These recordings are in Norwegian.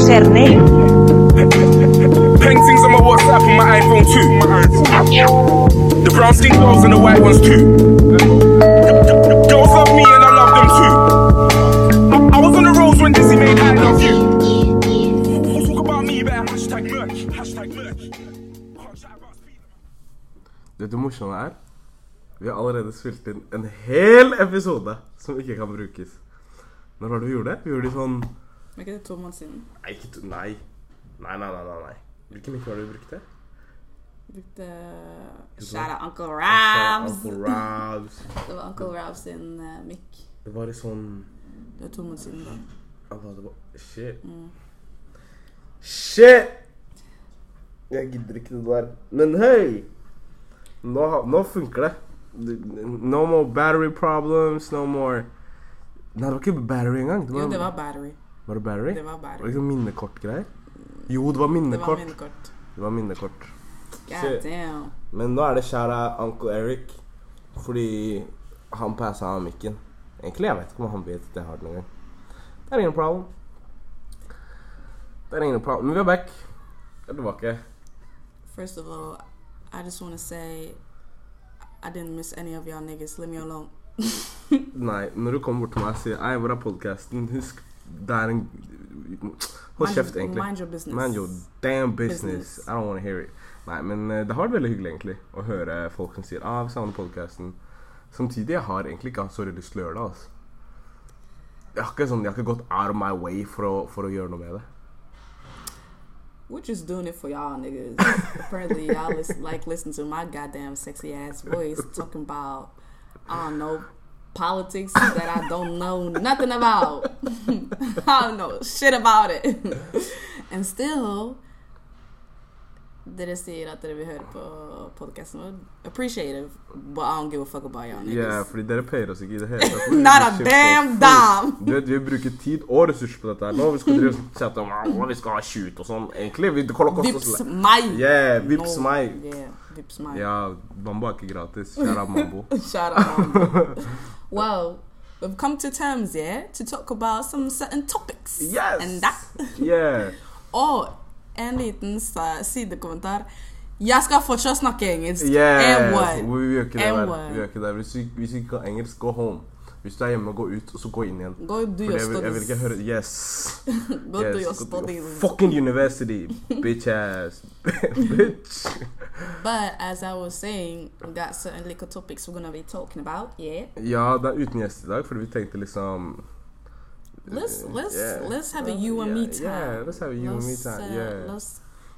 ser ned. Paintings on my WhatsApp on my iPhone too. The brown skin girls and the white ones too. Girls love me and I love them too. I, I was on the roads when Dizzy made I love you. Talk about me, hashtag merch. Hashtag merch. Morsomt det er? Vi har allerede spilt inn en hel episode som ikke kan brukes. Når var det vi gjorde det? Vi gjorde det i sånn Er ikke det to måneder siden? Nei, ikke to, nei. Nei, nei, nei, nei. Hvilken mikrofon har det brukt brukte? Brukte Shout out Uncle Rabs. Uncle Rabs. Det var Uncle Rabs sin uh, mic. Det var i sånn Det var to måneder siden. da. Hva det var Shit. Shit! Jeg gidder ikke det der. Men hei! Nå, nå funker det. No more battery problems, no more Nei, det var ikke battery engang. Det var, Jo, det var battery. Var det battery? Det var Barry. det battery. Liksom minnekortgreier? Jo, det var minnekort. Det var minnekort. Det var minnekort. God damn. Men nå er det kjære Uncle Eric fordi han passa av mikken. Egentlig jeg vet ikke om han vet at jeg har den engang. Det er ingen problem. Det er ingen problem. Men vi er back. Jeg er tilbake. First of all, I just want to say I didn't miss any of y'all niggas. Leave me alone. Nei, når du kommer bort til meg og sier Ei, hvor er podkasten? Husk, det er en Hold kjeft, egentlig. Mind your business. Mind your damn business. Business. I don't want to hear it. Nei, men eh, det har vært veldig hyggelig, egentlig, å høre folk som sier ah, vi savner podkasten. Samtidig, jeg har egentlig ikke hatt så veldig lyst til å gjøre det. altså. Jeg har ikke, sånn, jeg har ikke gått out of my way for å, for å gjøre noe med det. We're just doing it for y'all niggas. Apparently, y'all listen, like listen to my goddamn sexy ass voice talking about I don't know politics that I don't know nothing about. I don't know shit about it. and still, dere sier at dere vil høre på podcasten vår. Appreciative, but I don't give a fuck about y'all niggas. Yeah, fordi dere payer oss ikke i det hele tatt. Not a damn dime. Du vet, Vi bruker tid og ressurser på dette. her Nå vi skal drive si at «Å, vi skal ha shoot og sånn. Egentlig, vi, det kommer til å koste Vips meg. Yeah, vips No, meg. Yeah, vips meg. Ja, Mambo er ikke gratis. Kjære Mambo. Out. Mambo. Well, we've come to terms, yeah, to talk about some certain topics. Yes! And that. Yeah. Oh, Og en liten uh, sa- sidekommentar. Jeg skal fortsatt snakke engelsk. Yeah. And what? Vi gjør ikke det. And vel. what? Vi gjør ikke det. Hvis vi, hvis vi ikke kan engelsk, go home. Hvis du er hjemme, gå ut, og så gå inn igjen. Gå your jeg vil, jeg vil ikke høre Yes. gå yes. your go to. Fucking university, bitch ass. bitch. But as I was saying, that's certain little topics we're gonna be talking about. Yeah. Ja, det er uten gjest i dag, fordi vi tenkte liksom Let's let's Yeah. let's have a you and me time. yeah, let's have a you and me Let's, time, uh, yeah.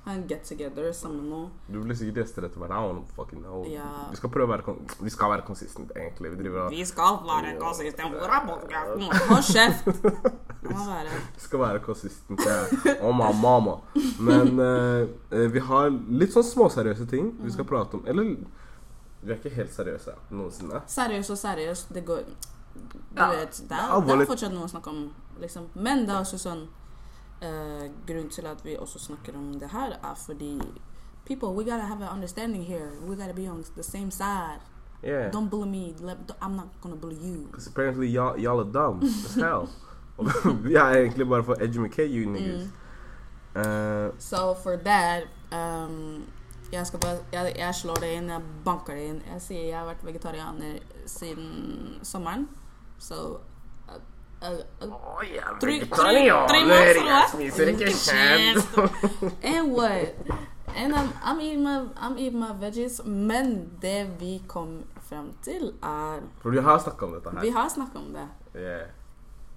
Let's en get together sammen nå. Du blir sikkert gjester etter hvert. I don't fucking know. Ja. Vi skal prøve å være Vi skal være konsistent, egentlig. Vi driver og Vi skal være konsistent. Hvor er podkasten? Hold kjeft! Vi skal være konsistent. Oh, my mama. Men eh, eh, vi har litt sånn småseriøse ting vi skal prate om. Eller vi er ikke helt seriøse noensinne. seriøst og seriøst. Det går Du Ja, vet, det er, det er fortsatt noe å snakke om, liksom. Men det er også sånn eh, Grunnen til at vi også snakker om det her, er fordi People, we gotta have an understanding here. We gotta be on the same side. Yeah. Don't bully me. I'm not gonna bully you. Because apparently y'all, y'all are dumb as hell. Vi er egentlig bare for educate you niggas. Eh, So for that um, jeg, skal bare, jeg, jeg slår det inn, jeg banker det inn. Jeg sier jeg har vært vegetarianer siden sommeren. Så uh, uh, uh, Three, three, three months or what? kjøtt. And what? And I'm, I'm, eating my, I'm eating my veggies. Men det vi kom frem til, er For vi har snakka om dette Vi her. har snakka om det. Yeah.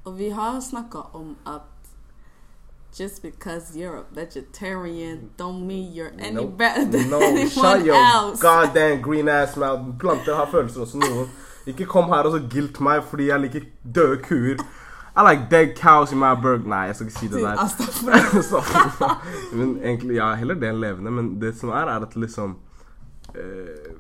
Og vi har snakka om at just because you're a vegetarian don't mean you're any Nope. better than No, anyone shut your else. goddamn green ass mouth. Planter har noen. Ikke kom her og så guilt meg fordi jeg liker døde kuer. I like dead cows in my burg. Nei, jeg skal ikke si det der. Men egentlig, ja, heller det enn levende. Men det som er, er at liksom uh,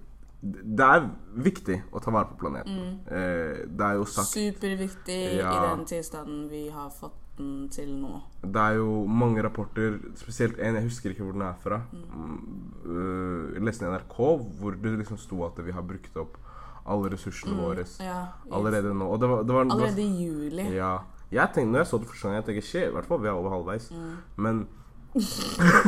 Det er viktig å ta vare på planeten. Mm. Uh, det er jo sagt Superviktig i den tilstanden vi har fått den til nå. Det er jo mange rapporter, spesielt en, jeg husker ikke hvor den er fra. Mm. Uh, jeg leste i NRK hvor det liksom sto at vi har brukt opp alle ressursene våre Ja, allerede nå. Det var, det var Allerede i juli. Ja. Jeg tenkte, når jeg så det første gang, jeg tenker shit, i hvert fall vi er over halvveis. Mm. Men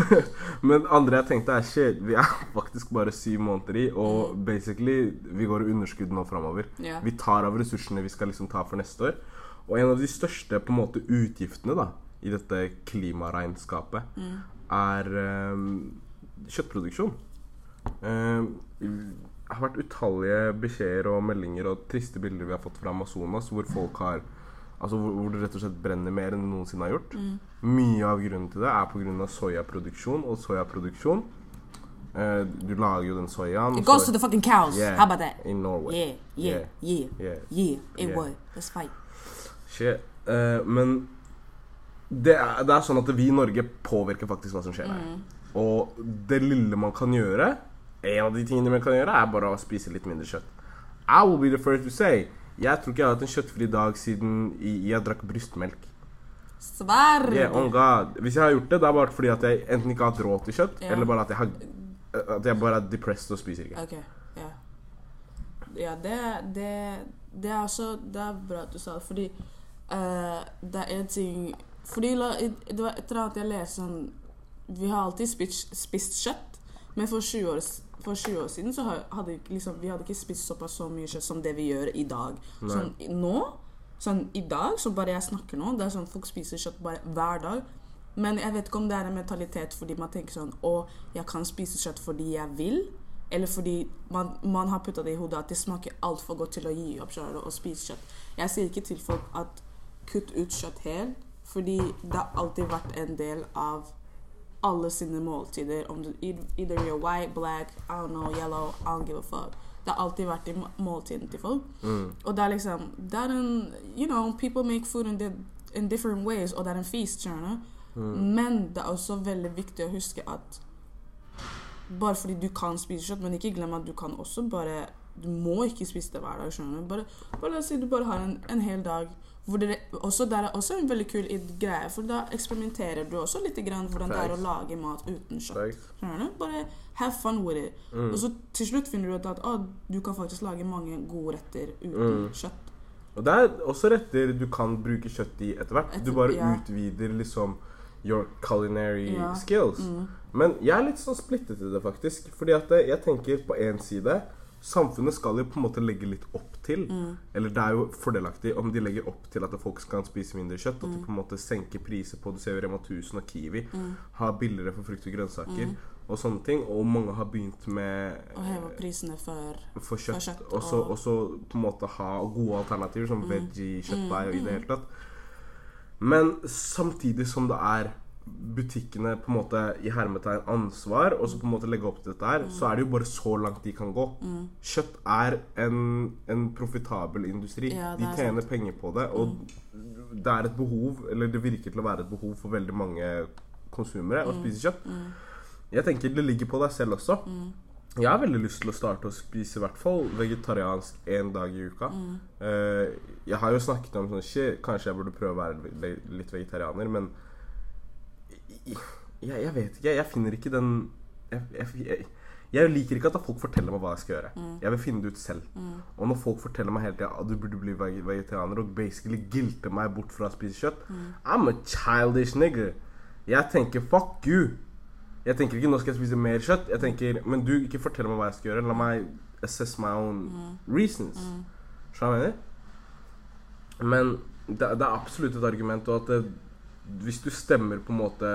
Men andre jeg tenkte er shit, vi er faktisk bare syv måneder i, og basically vi går i underskudd nå framover. Yeah. Vi tar av ressursene vi skal liksom ta for neste år. Og en av de største på en måte utgiftene da i dette klimaregnskapet Mm. er um, kjøttproduksjon. Det har vært utallige beskjeder og meldinger og triste bilder vi har fått fra Amazonas, hvor folk har Altså hvor, hvor det rett og slett brenner mer enn det noensinne har gjort. Mm. Mye av grunnen til det er pga. soyaproduksjon. Og soyaproduksjon Uh, Du lager jo den soyaen It goes soya. to the fucking cows. Yeah, How about that? In Norway. Yeah, yeah, yeah, Yeah. yeah. It would. Let's fight. Shit. Uh, men det er, det er sånn at vi i Norge påvirker faktisk hva som skjer her. Mm. Og det lille man kan gjøre, en av de tingene man kan gjøre, er bare å spise litt mindre kjøtt. I will be the first to say Jeg tror ikke jeg har hatt en kjøttfri dag siden jeg, drakk brystmelk. Svar! Yeah, God. Hvis jeg har gjort det, det er bare fordi at jeg enten ikke har hatt råd til kjøtt, yeah. eller bare at jeg har At jeg bare er depressed og spiser ikke. Ok, ja. Ja, det, det, det er også Det er bra at du sa det, fordi uh, det er en ting Fordi la, Det var etter at jeg leste sånn Vi har alltid spist, spist kjøtt, men for 20 år, s- for 20 år siden så hadde liksom, vi hadde ikke spist såpass så mye kjøtt som det vi gjør i dag. Nei. Sånn nå Sånn i dag, så bare jeg snakker nå, det er sånn folk spiser kjøtt bare hver dag. Men jeg vet ikke om det er en mentalitet fordi man tenker sånn Å, jeg kan spise kjøtt fordi jeg vil. Eller fordi man, man har putta det i hodet at det smaker altfor godt til å gi opp selv og spise kjøtt. Jeg sier ikke til folk at kutt ut kjøtt helt, fordi det har alltid vært en del av alle sine måltider. Om du, either you're white, black, I don't know, yellow, I don't give a fuck. Det har alltid vært i måltidene måltiden til folk. Mm. Og det er liksom Det er en You know, people make food in, the, in different ways, og det er en feast, skjønner. Mm. Men det er også veldig viktig å huske at bare fordi du kan spise kjøtt, men ikke glem at du kan også bare Du må ikke spise det hver dag, skjønner du. Bare, bare si du bare har en, en hel dag dere også, Det er også en veldig kul greie, for da eksperimenterer du også litt grann hvordan det er å lage mat uten kjøtt. Du? Bare have fun with it. Mm. Og så til slutt finner du ut at ah, du kan faktisk lage mange gode retter uten Mm. kjøtt. Og det er også retter du kan bruke kjøtt i etter hvert. Du bare ja. utvider liksom your culinary Ja. skills. Mm. Men jeg er litt sånn splittet i det, faktisk. Fordi at jeg tenker på én side Samfunnet skal jo på en måte legge litt opp til Mm. Eller det er jo fordelaktig om de legger opp til at folk skal spise mindre kjøtt. Mm. At de på en måte senker priser på Du ser jo Rema 1000 og Kiwi har billigere for frukt og grønnsaker. Mm. Og sånne ting. Og mange har begynt med Å heve prisene for for kjøtt, For kjøtt og så og- så på en måte ha gode alternativer, som veggie, kjøttdeig og i det mm. hele tatt. Men samtidig som det er butikkene på en måte i hermetegn ansvar, og så på en måte legge opp til dette her, så er det jo bare så langt de kan gå. Mm. Kjøtt er en, en profitabel industri. Ja, de er tjener sant. penger på det, og det er et behov, eller det virker til å være et behov for veldig mange konsumere Mm. å spise kjøtt. Jeg tenker det ligger på deg selv også. Mm. Jeg har veldig lyst til å starte å spise i hvert fall vegetariansk én dag i uka. Mm. Eh, jeg har jo snakket om sånn kanskje jeg burde prøve å være litt vegetarianer, men jeg, jeg vet ikke. Jeg finner ikke den jeg, jeg, jeg, liker ikke at folk forteller meg hva jeg skal gjøre. Mm. Jeg vil finne det ut selv. Og når folk forteller meg hele tida at du burde bli vegetarianer, og basically gilter meg bort fra å spise kjøtt Mm. I'm a childish nigger. Jeg tenker fuck you. Jeg tenker ikke nå skal jeg spise mer kjøtt. Jeg tenker, Men du, ikke fortell meg hva jeg skal gjøre. La meg assess my own reasons. Skjønner du hva jeg mener? Men det, det er absolutt et argument. Og at det, hvis du stemmer på en måte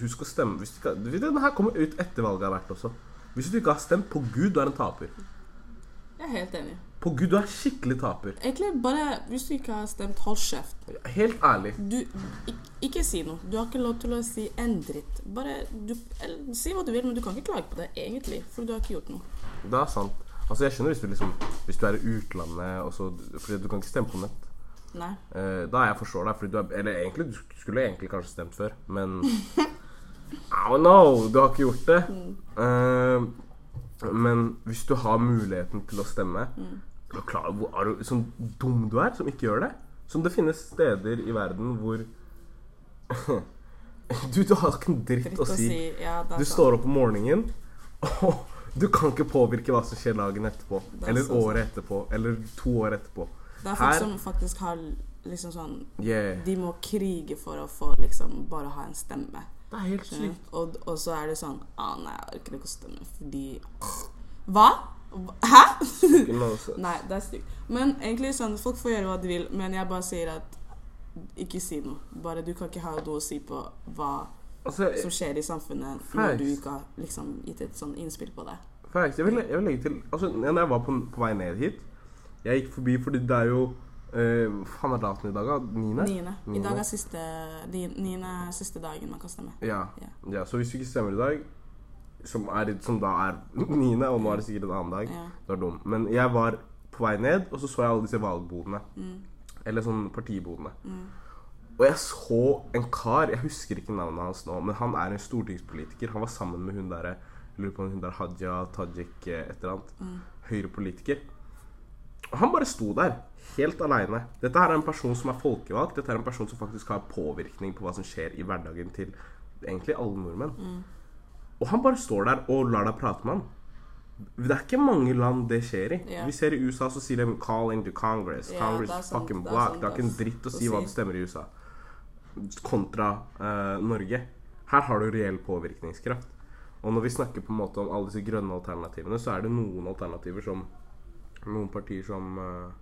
Husk å stemme. Hvis du ikke, denne her kommer ut etter valget har vært også. Hvis du ikke har stemt på Gud, du er en taper. Jeg er helt enig. På Gud, du er skikkelig taper. Egentlig bare Hvis du ikke har stemt, hold kjeft. Helt ærlig. Du, ikke, ikke si noe. Du har ikke lov til å si en dritt. Bare du, eller, Si hva du vil, men du kan ikke klage på det, egentlig. For du har ikke gjort noe. Det er sant. Altså, jeg skjønner hvis du liksom Hvis du er i utlandet og så Fordi du kan ikke stemme på nett. Nei. Eh, da jeg forstår deg, fordi du er Eller egentlig, du skulle egentlig kanskje stemt før, men I don't know, du har ikke gjort det. Eh, men hvis du har muligheten til å stemme Er du klar er du, sånn dum du er som ikke gjør det? Som det finnes steder i verden hvor Du, du har ikke en dritt, Dritt å si. Å si. Ja, Du står opp om morgenen, og du kan ikke påvirke hva som skjer dagen etterpå. Er Eller så sant. året etterpå. Eller to år etterpå. Det er Her- folk som faktisk har liksom sånn Yeah. De må krige for å få liksom bare ha en stemme. Det er helt sykt. Ja. Og, og så er det sånn ah, Nei, jeg orker ikke å stemme fordi Hva? Hæ? Nei, det er stygt. Men egentlig sånn, folk får gjøre hva de vil, men jeg bare sier at ikke si noe. Bare Du kan ikke ha noe å si på hva Altså, som skjer i samfunnet Facts. når du ikke har liksom gitt et sånn innspill på det. Facts. Jeg vil, jeg vil legge til Altså, når jeg var på, på vei ned hit Jeg gikk forbi fordi det er jo Hva faen er datoen i dag, da? Niende? I dag er siste, er siste dagen man kan stemme. Ja. Ja. ja. Så hvis du ikke stemmer i dag, som, er, som da er niende, og nå er det sikkert en annen dag, Ja. det er dum. Men jeg var på vei ned, og så så jeg alle disse valgbodene. Mm. Eller sånn partibodene. Og jeg så en kar, jeg husker ikke navnet hans nå, men han er en stortingspolitiker. Han var sammen med hun derre lurer på om hun der Hadia Tajik eh, et eller annet. Mm. Høyrepolitiker. Og han bare sto der, helt aleine. Dette her er en person som er folkevalgt. Dette er en person som faktisk har påvirkning på hva som skjer i hverdagen til egentlig alle nordmenn. Mm. Og han bare står der og lar deg prate med han. Det er ikke mange land det skjer i. Yeah. Vi ser i USA så sier de 'calling to Congress'. Congress er is fucking er black. Det har ikke en dritt å si hva det stemmer i USA. Kontra uh, Norge. Her har du reell påvirkningskraft. Og når vi snakker på en måte om alle disse grønne alternativene, så er det noen alternativer som Noen partier som uh,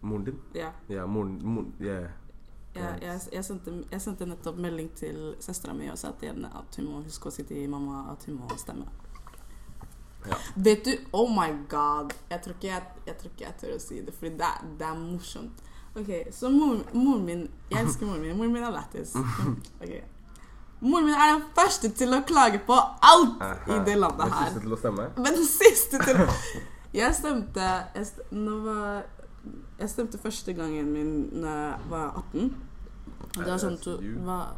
Moren din? Ja. Ja, moren, moren yeah. Jeg, jeg, jeg, sendte, jeg sendte nettopp melding til søstera mi og sa henne at hun må huske å si til mamma at hun må stemme. Ja. Vet du Oh my god. Jeg tror ikke jeg, jeg, tror ikke jeg tør å si det, for det, det er morsomt. Ok, Så moren mor min Jeg elsker moren min. Moren min er lættis. Ok. Moren min er den første til å klage på alt i det landet her. Den siste til å stemme? Men den siste til Jeg stemte jeg, st nå var, jeg stemte første gangen min da jeg var 18. Og det var sånn to, var,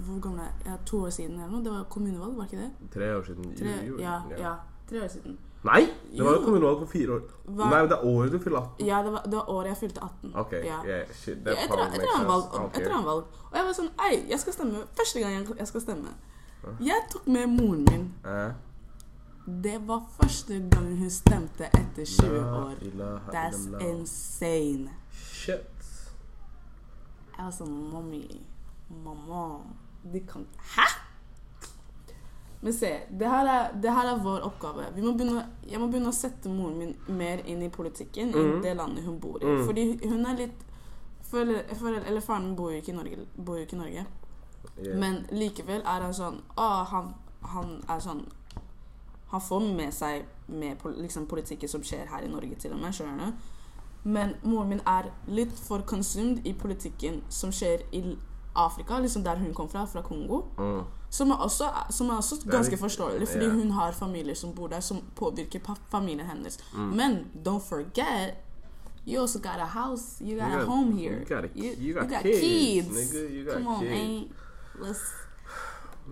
Hvor gammel er jeg? To år siden eller noe. Det var kommunevalg, var ikke det? Tre år siden. Tre, ja, ja, tre år siden. Nei! Det var jo kommunevalg for fire år. Hva- Nei, det er året du fyller 18. Ja, det var, det var året jeg fylte 18. Ok, ja. yeah, shit, that etter, etter, valg, sense. Etter valg. Og jeg var sånn Ei, jeg skal stemme. Første gang jeg skal stemme. Jeg tok med moren min. Eh, Det var første gang hun stemte etter 20 år. That's insane. Shit. Jeg var sånn Mommy, mamma De kan Hæ?! Men se, det her, er, det her er vår oppgave. Vi må begynne, jeg må begynne å sette moren min mer inn i politikken i det landet hun bor i. Mm. Fordi hun er litt for, for, Eller faren min bor jo ikke i Norge. Ikke i Norge. Yeah. Men likevel er han sånn Å, han, han er sånn Han får med seg med liksom, politikken som skjer her i Norge, til og med. Skjønner du? Men moren min er litt for consumed i politikken som skjer i Afrika, liksom der hun kom fra, fra Kongo. Mm. Som er også, som er også ganske forståelig, fordi yeah. hun har familier som bor der, som påvirker familien hennes. Mm. Men don't forget You also got a house. You got, You a home here. you got a- you, you got kids. kids, nigga. You got Come on, kids. man. Let's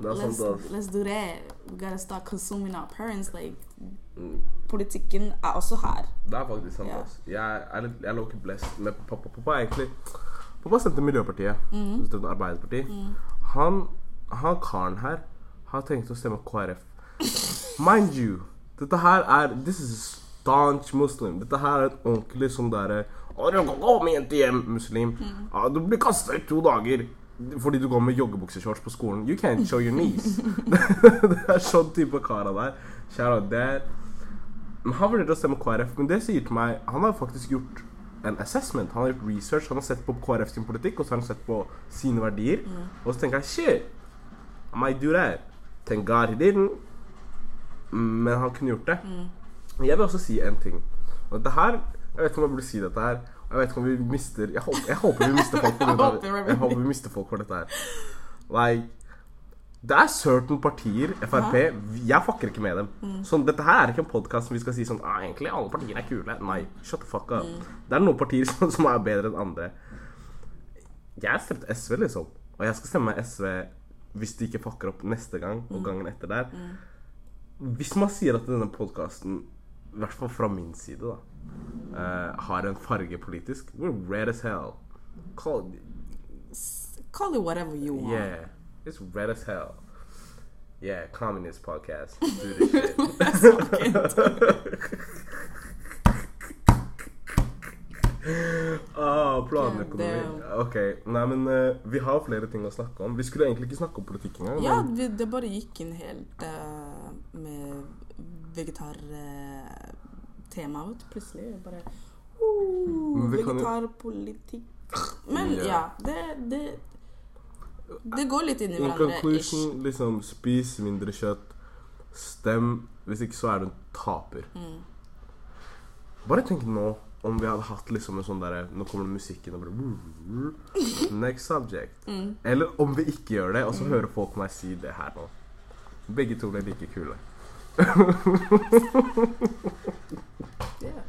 Er let's let's do that. We gotta start consuming our parents. Like Mm. politikken er også her. Det er faktisk sant, Yeah. ass. Jeg er, jeg er low-key blessed med pappa. Pappa er egentlig Pappa stemte Miljøpartiet. Mm. Stemte Arbeiderpartiet. Han, han karen her har tenkt å stemme KrF. Mind you, dette her er This is a staunch muslim. Dette her er et ordentlig sånn derre Å, du kan gå med jente hjem, muslim. Mm. Ah, du blir kasta ut to dager fordi du går med joggebukseshorts på skolen. You can't show your knees. det er sånn type kar han er. Shout out. Men Han vurderte å stemme KrF, men det sier til meg Han har faktisk gjort en assessment. Han har gjort research, han har sett på KrF sin politikk, og så har han sett på sine verdier. Og så tenker jeg shit, I might do that. Thank God he didn't. Men han kunne gjort det. Jeg vil også si en ting. Og dette her Jeg vet ikke om jeg burde si dette her. Jeg vet ikke om vi mister Jeg håper, jeg håper vi mister folk for dette. her. vi- Jeg håper vi mister folk for dette her. Like det er certain partier, Frp Jeg fucker ikke med dem. Sånn, dette her er ikke en podkast som vi skal si sånn ah, Egentlig alle partier er kule. Nei, shut the fuck up. Det er noen partier som, som er bedre enn andre. Jeg stemte SV, liksom. Og jeg skal stemme SV hvis de ikke fucker opp neste gang og gangen etter der. Hvis man sier at denne podkasten, i hvert fall fra min side, da uh, har en farge politisk We're red as hell. Call Call it whatever you want. Yeah, it's red as hell. Yeah, communist podcast. Do this shit. Ah, planøkonomi. Ok, nei, men uh, vi har flere ting å snakke om. Vi skulle egentlig ikke snakke om politikk engang. Ja, vi, det bare gikk inn helt uh, med vegetartema ut plutselig. Bare uh, Vegetarpolitikk. Men Ja. ja, det, det Det går litt inn i hverandre. conclusion, liksom, spis mindre kjøtt. Stem. Hvis ikke så er du en taper. Mm. Bare tenk nå om vi hadde hatt liksom en sånn derre Nå kommer det musikken og bare Next subject. Mm. Eller om vi ikke gjør det, og så hører folk meg si det her nå. Begge to ble like kule. Yeah.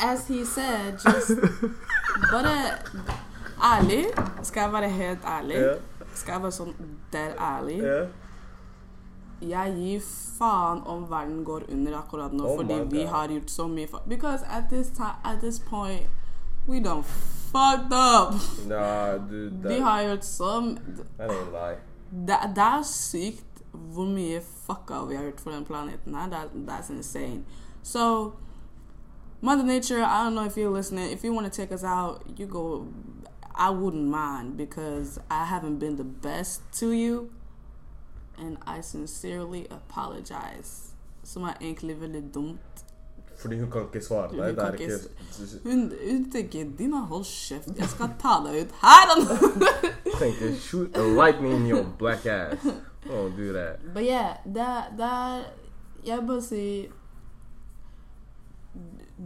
As he said, just Bare ærlig. Skal jeg være helt ærlig? Skal jeg være sånn der ærlig? Jeg gir faen om verden går under akkurat nå, Oh fordi vi har gjort så mye Because at this time, at this point, we done fucked up. Ja, du Vi har gjort så That ain't lie. det, det er sykt hvor mye fucka vi har gjort for den planeten her. That, that's insane. So, Mother Nature, I don't know if you're listening. If you want to take us out, you go. I wouldn't mind because I haven't been the best to you. And I sincerely apologize. Som er egentlig veldig dumt. Fordi hun kan ikke svare Hun deg. Det kan er ikke ikke Hun, hun tenker 'Dina, hold kjeft. Jeg skal ta deg ut her tenker shoot a lightning in your black ass. Oh, do that. But yeah, det, det er Jeg bare si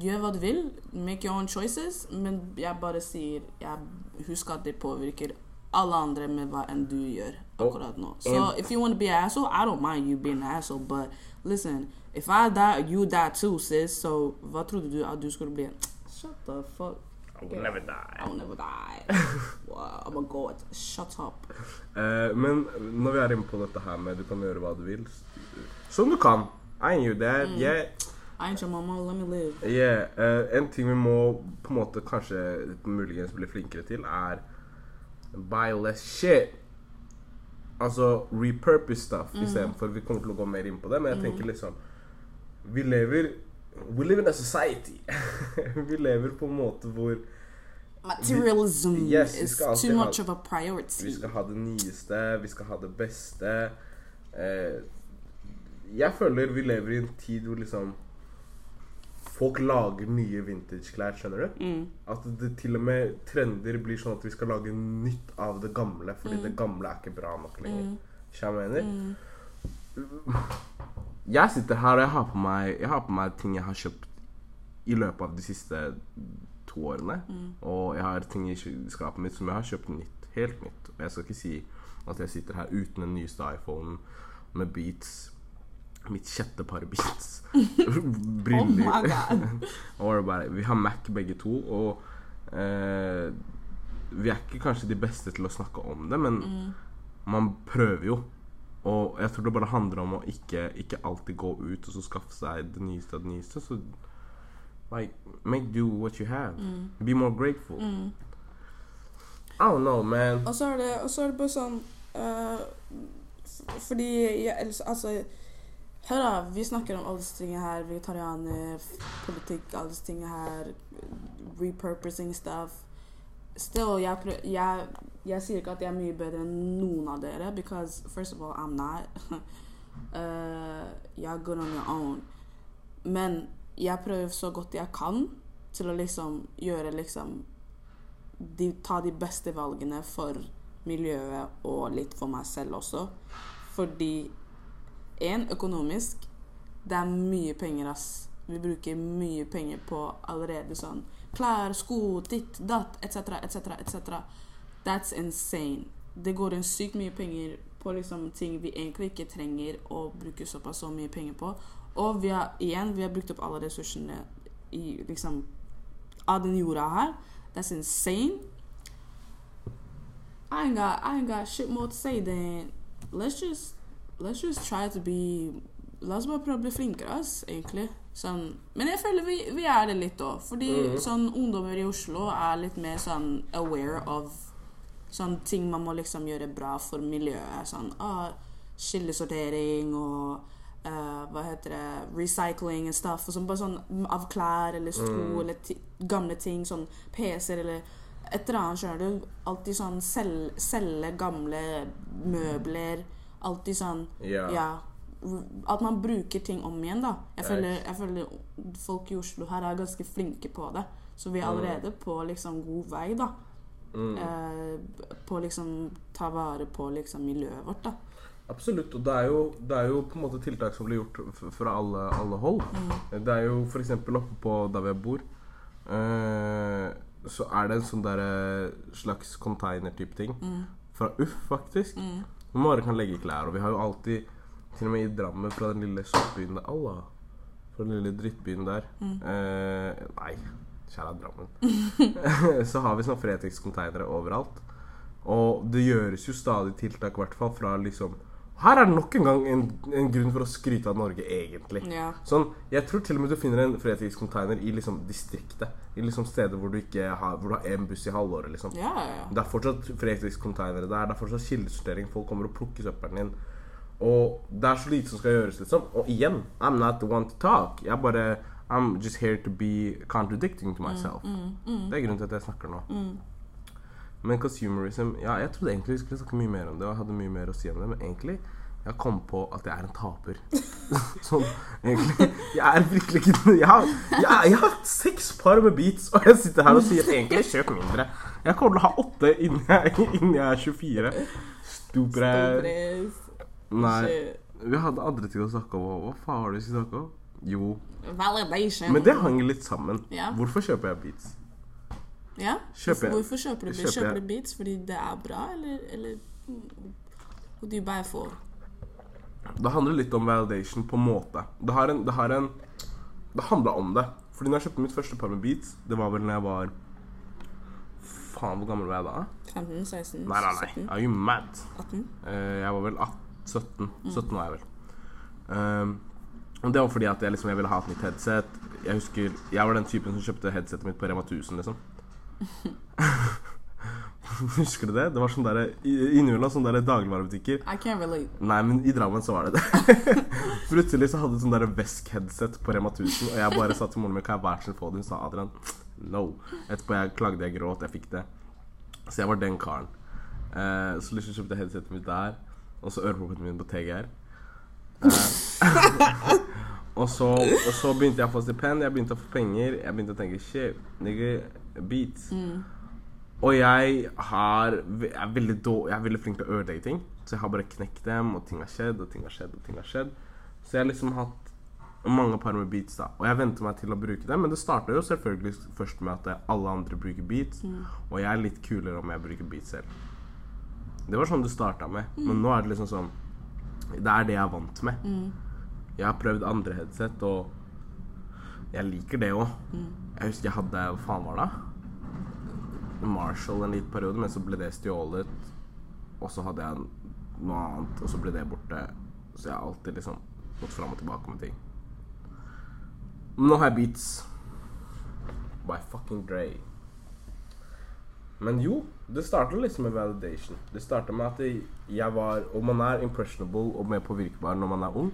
Gjør hva du vil. Make your own choices. Men jeg bare sier jeg, Husk at det påvirker alle andre med hva enn du gjør akkurat nå. So and- if you want to be an asshole, I don't mind you being an asshole, but listen, if I die, you die too, sis. So hva trodde du at du skulle bli? Shut the fuck. I never die. I'll never die. wow, I'm a god. Shut up. Eh, men når vi er inne på dette her med du kan gjøre hva du vil Som du kan. I knew that. Mm. Yeah, I ain't your mama, let me live. yeah. Eh, en ting vi må på en måte kanskje muligens bli flinkere til, er buy less shit. Altså repurpose stuff Mm. istedenfor. Vi kommer til å gå mer inn på det, men jeg tenker liksom Vi lever We live in a society. vi lever på en måte hvor Materialism Yes, is too ha- much of a priority. Vi skal ha det nyeste, vi skal ha det beste. Eh, jeg føler vi lever i en tid hvor liksom Folk lager nye vintageklær, skjønner du? Mm. At det til og med trender blir sånn at vi skal lage nytt av det gamle, fordi Mm. det gamle er ikke bra nok lenger. Mm. jeg mener? Jeg sitter her og jeg har på meg Jeg har på meg ting jeg har kjøpt i løpet av de siste to årene. Og jeg har ting i skapet mitt som jeg har kjøpt nytt. Helt nytt. Og jeg skal ikke si at jeg sitter her uten den nyeste iPhonen med beats. Mitt sjette par beats. Briller. Oh bare, vi har Mac begge to, og eh, vi er ikke kanskje de beste til å snakke om det, men man prøver jo. Og jeg tror det bare handler om å ikke, ikke alltid gå ut og så skaffe seg det nyeste av det nyeste. Så like, make do what you have. Be more grateful. I don't know, man. Og så er det, så er det bare sånn uh, Fordi jeg, Altså Hør, da. Vi snakker om alle disse tingene her. Vegetarianer, politikk, alle disse tingene her. Repurposing stuff. Still, jeg, prø- jeg, jeg sier ikke at jeg er mye bedre enn noen av dere. Because first of all, I'm not. uh, you're good on your own. Men jeg prøver så godt jeg kan til å liksom gjøre liksom de, ta de beste valgene for miljøet og litt for meg selv også. Fordi en, økonomisk Det er mye penger, ass. Vi bruker mye penger på allerede sånn klær, sko, ditt, datt, etc., etc., etc. That's insane. Det går inn sykt mye penger på liksom ting vi egentlig ikke trenger å bruke såpass så mye penger på. Og vi har igjen vi har brukt opp alle ressursene i liksom av den jorda her. That's insane. I ain't got I ain't got shit more to say than let's just let's just try to be La oss bare prøve å bli flinkere, ass, egentlig. Sånn, men jeg føler vi, vi er det litt òg. Fordi sånn ungdommer i Oslo er litt mer sånn aware of sånn ting man må liksom gjøre bra for miljøet. Sånn ah, skillesortering og eh, Hva heter det Recycling and stuff. Og sånn, bare sånn av klær eller sko Mm. eller gamle ting. Sånn PC-er eller et eller annet, skjønner du. Alltid sånn sel selge gamle møbler. Alltid sånn yeah. Ja. At man bruker ting om igjen, da. Jeg føler, jeg føler folk i Oslo her er ganske flinke på det. Så vi er allerede på liksom god vei, da. Mm. Eh, på liksom ta vare på liksom miljøet vårt, da. Absolutt. Og det er, jo, det er jo på en måte tiltak som blir gjort fra alle, alle hold. Det er jo f.eks. oppe på der vi bor, eh, så er det en sånn der, slags container-type ting. Fra Uff, faktisk. Hvor man bare kan legge klær. Og vi har jo alltid, til og med i Drammen, fra den lille soppbyen der Allah, Fra den lille drittbyen der eh, Nei, kjære Drammen. så har vi sånne Fretex-containere overalt. Og det gjøres jo stadig tiltak, i hvert fall fra liksom Her er det nok en gang en, en grunn for å skryte av Norge, egentlig. Ja. Sånn, Jeg tror til og med du finner en Fretex-container i liksom distriktet. I liksom steder hvor du ikke har Hvor du har én buss i halvåret, liksom. Ja, ja, ja. Det er fortsatt Fretex-containere der. Det er fortsatt kildesortering. Folk kommer og plukker søppelen din. Og det er så lite som skal gjøres, liksom. Og igjen, I'm not the one to talk. Jeg bare I'm just here to be contradicting to myself. Det er grunnen til at jeg snakker nå. Men consumerism Ja, jeg trodde egentlig vi skulle snakke mye mer om det, og jeg hadde mye mer å si om det, men egentlig jeg kom på at jeg er en taper. sånn, egentlig. Jeg er virkelig ikke Jeg har, jeg, jeg har seks par med beats, og jeg sitter her og sier egentlig kjøp mindre. Jeg kommer til å ha åtte innen jeg, innen jeg er 24. Stupre Nei. Vi hadde andre ting å snakke om. Hva faen det vi skulle snakke om? Jo. Validation. Men det hang litt sammen. Hvorfor kjøper jeg beats? Ja? Kjøper Hvorfor kjøper du beats? kjøper Kjøper du beats fordi det er bra, eller, eller What do you buy for? Det handler litt om validation på en måte. Det har en Det, har en, det handla om det. Fordi når jeg kjøpte mitt første par med beats, det var vel når jeg var Faen, hvor gammel var jeg da? 15, 16, Nei, nei, nei. 17, Are you mad? 18? Eh, jeg var vel 18, 17. 17 var jeg vel. Um, og det var fordi at jeg, liksom, jeg ville ha et nytt headset. Jeg husker, jeg var den typen som kjøpte headsetet mitt på Rema 1000, liksom. Husker du det? Det var sånn der, i- innimellom sånne der dagligvarebutikker. I can't relate. Nei, men i Drammen så var det det. Plutselig så hadde sånn Vesk-headset på Rema 1000, og jeg bare sa til moren min kan jeg være så få det. Hun sa Adrian no. Etterpå jeg klagde, jeg gråt, jeg fikk det. Så jeg var den karen. Eh, så liksom kjøpte jeg headsetet mitt der, og så øreproppene mine på TGR. Eh, og, så, og så begynte jeg å få stipend, jeg begynte å få penger. Jeg begynte å tenke shit, nigga, beats. Og jeg, har, jeg, er veldig då, jeg er veldig flink til å ødelegge ting. Så jeg har bare knekt dem, og ting har skjedd, og ting har skjedd, og ting har skjedd. Så jeg har liksom hatt mange par med beats, da. Og jeg venter meg til å bruke dem. Men det starta jo selvfølgelig først med at alle andre bruker beats, og jeg er litt kulere om jeg bruker beats selv. Det var sånn det starta med. Men nå er det liksom sånn Det er det jeg er vant med. Jeg har prøvd andre headset, og jeg liker det òg. Jeg husker jeg hadde Hva faen var det? Marshall en liten periode, men så ble det stjålet. Og så hadde jeg noe annet, og så ble det borte. Så jeg har alltid liksom gått fram og tilbake med ting. Men nå har jeg Beats by fucking Dre. Men jo, det starta liksom med validation. Det starta med at jeg var Og man er impressionable og mer påvirkbar når man er ung.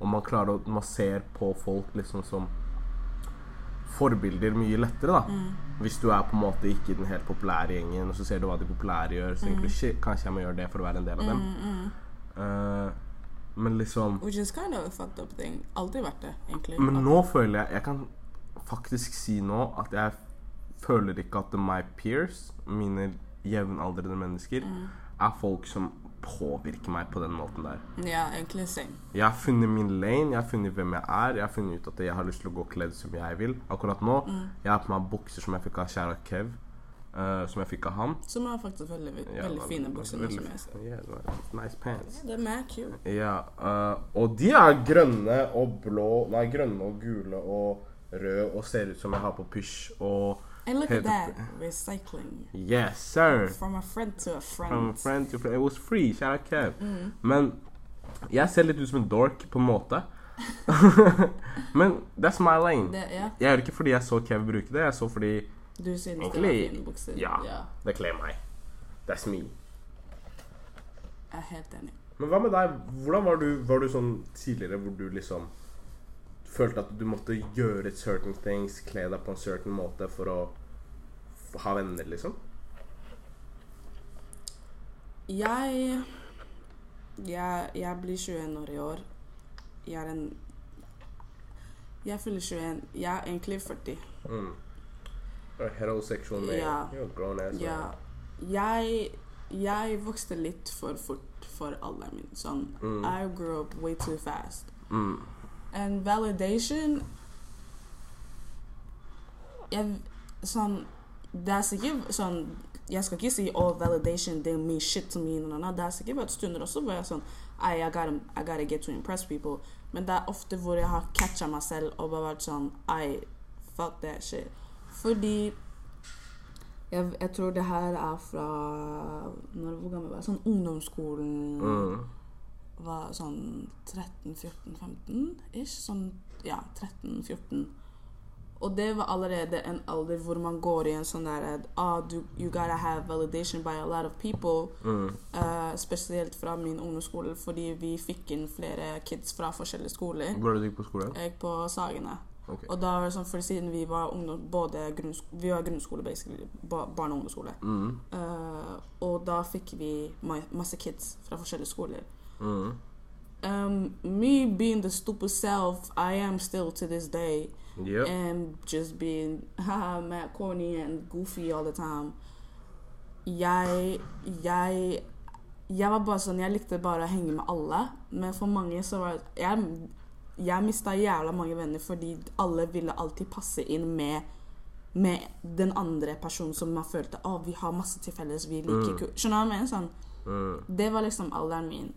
Og man klarer å Man ser på folk liksom som forbilder mye lettere, da. Hvis du er på en måte ikke i den helt populære gjengen, og så ser du hva de populære gjør, så tenker du shit, kanskje jeg må gjøre det for å være en del av dem. Uh, men liksom Which is kind of a fucked up thing. Alltid vært det, egentlig. Men nå føler jeg Jeg kan faktisk si nå at jeg føler ikke at my peers, mine jevnaldrende mennesker, er folk som påvirker meg på den måten der. Ja, egentlig same. Jeg har funnet min lane, jeg har funnet hvem jeg er. Jeg har funnet ut at jeg har lyst til å gå kledd som jeg vil. Akkurat nå jeg har på meg bukser som jeg fikk av kjære Kev. Uh, som jeg fikk av han. Som er faktisk veldig, Ja, veldig fine bukser veldig- som jeg ser. Ja, nice pants. Det er mad cute. Ja, uh, og de er grønne og blå Nei, grønne og gule og røde og ser ut som jeg har på pysj og And look at that. Recycling. Yes, sir! From a friend to a friend. From a friend to friend. It was free. Shout out Kev. Men jeg ser litt ut som en dork på en måte. Men that's my lane. Det, ja, Jeg gjør det ikke fordi jeg så Kev bruke det, jeg så fordi du synes det var Egentlig, fine bukser. ja. ja. det kler meg. That's me. Jeg er helt enig. Men hva med deg? Hvordan var du, var du sånn tidligere hvor du liksom følte at du måtte gjøre certain things, kle deg på en certain måte for å ha venner, liksom? Jeg Jeg, jeg blir 21 år i år. Jeg er en Jeg fyller 21. Jeg er egentlig 40. Mm. Heterosexual man. Ja. You're grown ass Ja. Jeg Jeg vokste litt for fort for alderen min. Sånn Mm. I grew up way too fast. Mm. And validation jeg, Sånn Det er sikkert sånn Jeg skal ikke si oh, validation det mean shit to me. No, no, no. Det er sikkert vært stunder også hvor jeg er sånn I, I, gotta, I gotta get to impress people. Men det er ofte hvor jeg har catcha meg selv og bare vært sånn I fuck that shit. Fordi jeg, jeg tror det her er fra når, Hvor gammel var jeg? Sånn ungdomsskolen Mm. var sånn 13-14-15 ish. Sånn, ja, 13-14. Og det var allerede en alder hvor man går i en sånn der at, ah, du, You gotta have validation by a lot of people. Mm. Uh, spesielt fra min ungdomsskole, fordi vi fikk inn flere kids fra forskjellige skoler. Hvor er det du gikk på skole? Jeg gikk på Sagene. Okay. Og da var det sånn, for siden vi var ungdom, både vi var grunnskole, basically, barne- og ungdomsskole. Mm. uh, og da fikk vi ma masse kids fra forskjellige skoler. Mm. Um, me being the stupid self I am still to this day, Yep. and just being haha mad corny and goofy all the time. Jeg Jeg Jeg var bare sånn Jeg likte bare å henge med alle, men for mange så var Jeg, jeg mista jævla mange venner fordi alle ville alltid passe inn med med den andre personen som man følte Å, vi har masse til felles, vi liker Mm. Skjønner du hva jeg mener? Sånn Mm. det var liksom alderen min.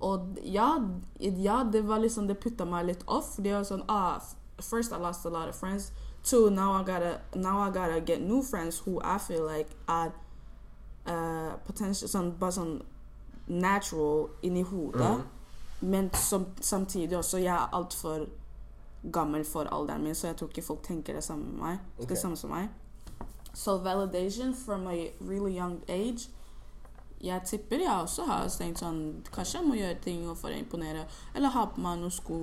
Og ja, ja det var liksom Det putta meg litt off. Det var sånn ah, First I lost a lot of friends. Two, now I gotta now I gotta get new friends who I feel like are uh, potential some but some natural inni hodet. Men som, samtidig også Jeg er altfor gammel for alderen min, så jeg tror ikke folk tenker det samme med meg. Ok. Det samme som meg. So validation from a really young age jeg tipper jeg også har tenkt sånn Kanskje jeg må gjøre ting for å imponere. Eller ha på meg noen sko.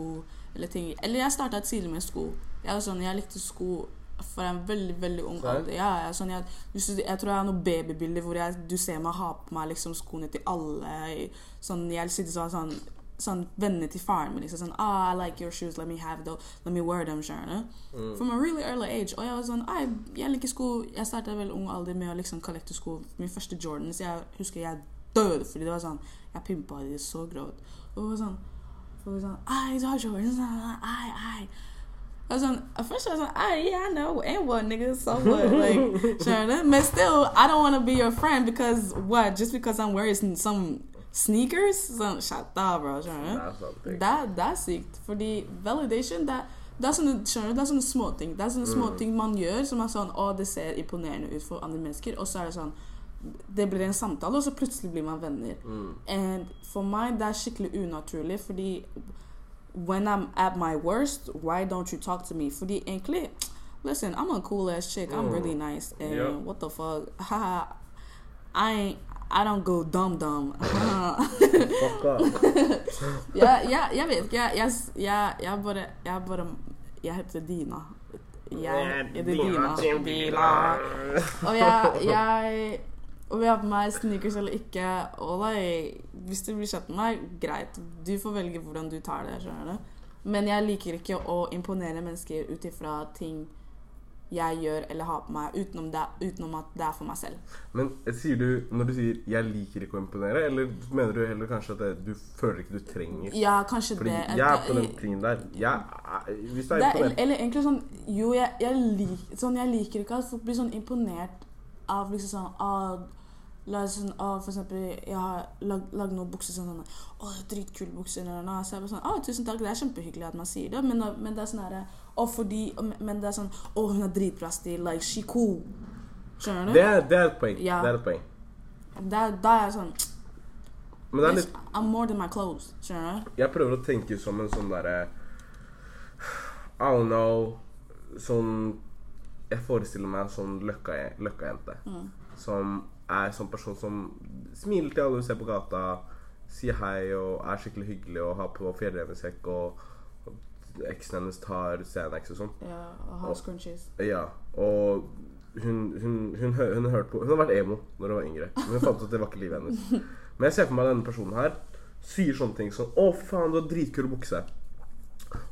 Eller ting Eller jeg starta tidlig med sko. Jeg, sånn, jeg likte sko fra en veldig veldig ung alder. Ja, jeg, sånn, jeg, jeg tror jeg har noen babybilder hvor du ser meg ha på meg liksom, skoene til alle. Sånn, jeg sitter sånn, sånn, sånn Venner til faren min liksom sånn ah, I like your shoes, let me have them, let me wear them. skjønner du? Mm. From a really early age. Og jeg var sånn «Ai, Jeg liker sko. Jeg starta vel ung alder med å liksom kollekte sko. Min første Jordans Jeg husker jeg døde fordi det var sånn Jeg pimpa de så grovt. Og det var sånn Folk var sånn Ai, du har Jordans? Ai, ai. Jeg var sånn, at first I was like, ah, yeah, I know, and what, nigga, so what, like, skjønner du? But still, I don't want to be your friend because what? Just because I'm wearing some sneakers? Sånn, shut up, bro, skjønner du? Det er sant. ikke? Det, det er sykt. Fordi validation det, det er sånne, skjønner du, det er sånne småting. Det er sånne småting man gjør som er sånn Å, det ser imponerende ut for andre mennesker. Og så er det sånn Det blir en samtale, og så plutselig blir man venner. Mm. And for meg det er skikkelig unaturlig, fordi when I'm at my worst, why don't you talk to me? Fordi egentlig Listen, I'm a cool ass chick. I'm Mm. really nice. And Yeah. what the fuck? Haha. I ain't I don't go dumb dumb. Fuck up. ja, ja, jeg vet ikke. Jeg, jeg, jeg, jeg bare Jeg bare Jeg heter Dina. Jeg heter Dina. Dina. Og jeg, jeg Om jeg har på meg sneakers eller ikke like, Hvis du blir kjent med meg, greit. Du får velge hvordan du tar det. skjønner du? Men jeg liker ikke å imponere mennesker ut ifra ting jeg gjør eller har på meg, utenom, det, utenom at det er for meg selv. Men sier du, når du sier 'jeg liker ikke å imponere', eller mener du heller kanskje at det, du føler ikke du trenger Ja, kanskje Fordi det. jeg er på den tingen der. Jeg, hvis du er er, imponert eller egentlig sånn Jo, jeg, jeg, lik, sånn, jeg liker ikke at folk blir sånn imponert av liksom sånn av, La oss sånn, å, For eksempel, jeg har lag- lagd noen bukser sånn sånn, Å, dritkule bukser. eller noe. Så jeg bare sånn Å, tusen takk, det er kjempehyggelig at man sier det, men, men det er sånn herre Å, fordi Men det er sånn Å, hun er dritbra stil. Like, she cool. Skjønner du? det, er, det er et poeng. Ja. Det er et poeng. Da, er jeg sånn Men det er litt I'm more than my clothes. Skjønner du? Jeg prøver å tenke som en sånn derre I don't know Sånn Jeg forestiller meg en sånn løkka- løkka-jente. Mm. Som er sånn person som smiler til alle hun ser på gata. sier hei og er skikkelig hyggelig og har på fjellrevesekk og, og eksen hennes tar Xanax og sånn. Ja, og ha scrunchies. Ja, og hun, hun, hun, hun, har hørt på, hun har vært emo når hun var yngre, men hun fant ut at det var ikke livet hennes. Men jeg ser for meg denne personen her sier sånne ting som 'Å, faen, du har dritkul bukse'.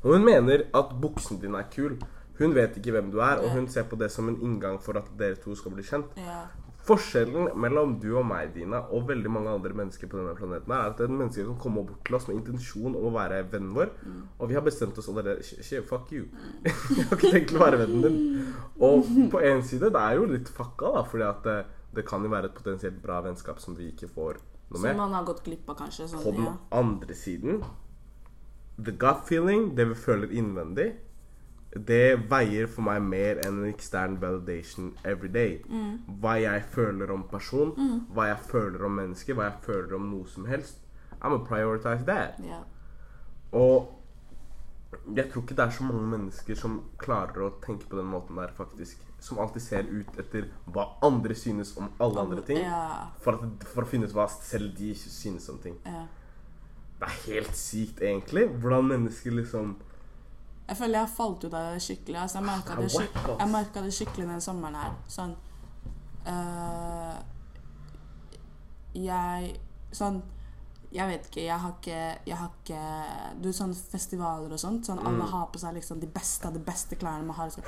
Og hun mener at buksen din er kul. Hun vet ikke hvem du er, og hun ser på det som en inngang for at dere to skal bli kjent. Ja. Forskjellen mellom du og meg, Dina, og veldig mange andre mennesker på denne planeten, er at det er mennesker som kommer bort til oss med intensjon om å være vennen vår, og vi har bestemt oss allerede "Sh- fuck you. jeg har ikke tenkt å være vennen din. Og på en side, det er jo litt fucka, da, fordi at det, det kan jo være et potensielt bra vennskap som vi ikke får noe Som man har gått glipp av, kanskje. Sånn, På den ja. andre siden The gut feeling, det vi føler innvendig, det veier for meg mer enn en ekstern validation every day. Hva jeg føler om person, hva jeg føler om mennesker, hva jeg føler om noe som helst. I'm a prioritize that. Yeah. Og jeg tror ikke det er så mange mennesker som klarer å tenke på den måten der, faktisk. Som alltid ser ut etter hva andre synes om alle andre ting. Yeah. For, at, for å finne ut hva selv de synes om ting. Yeah. Det er helt sykt, egentlig. Hvordan mennesker liksom Jeg føler jeg har falt ut av det skikkelig. Altså, jeg merka det, skik det skikkelig den sommeren her. Sånn øh, Jeg Sånn Jeg vet ikke. Jeg har ikke, jeg har ikke Du sånn festivaler og sånt. Sånn Alle har på seg liksom de beste av de beste klærne man har. Så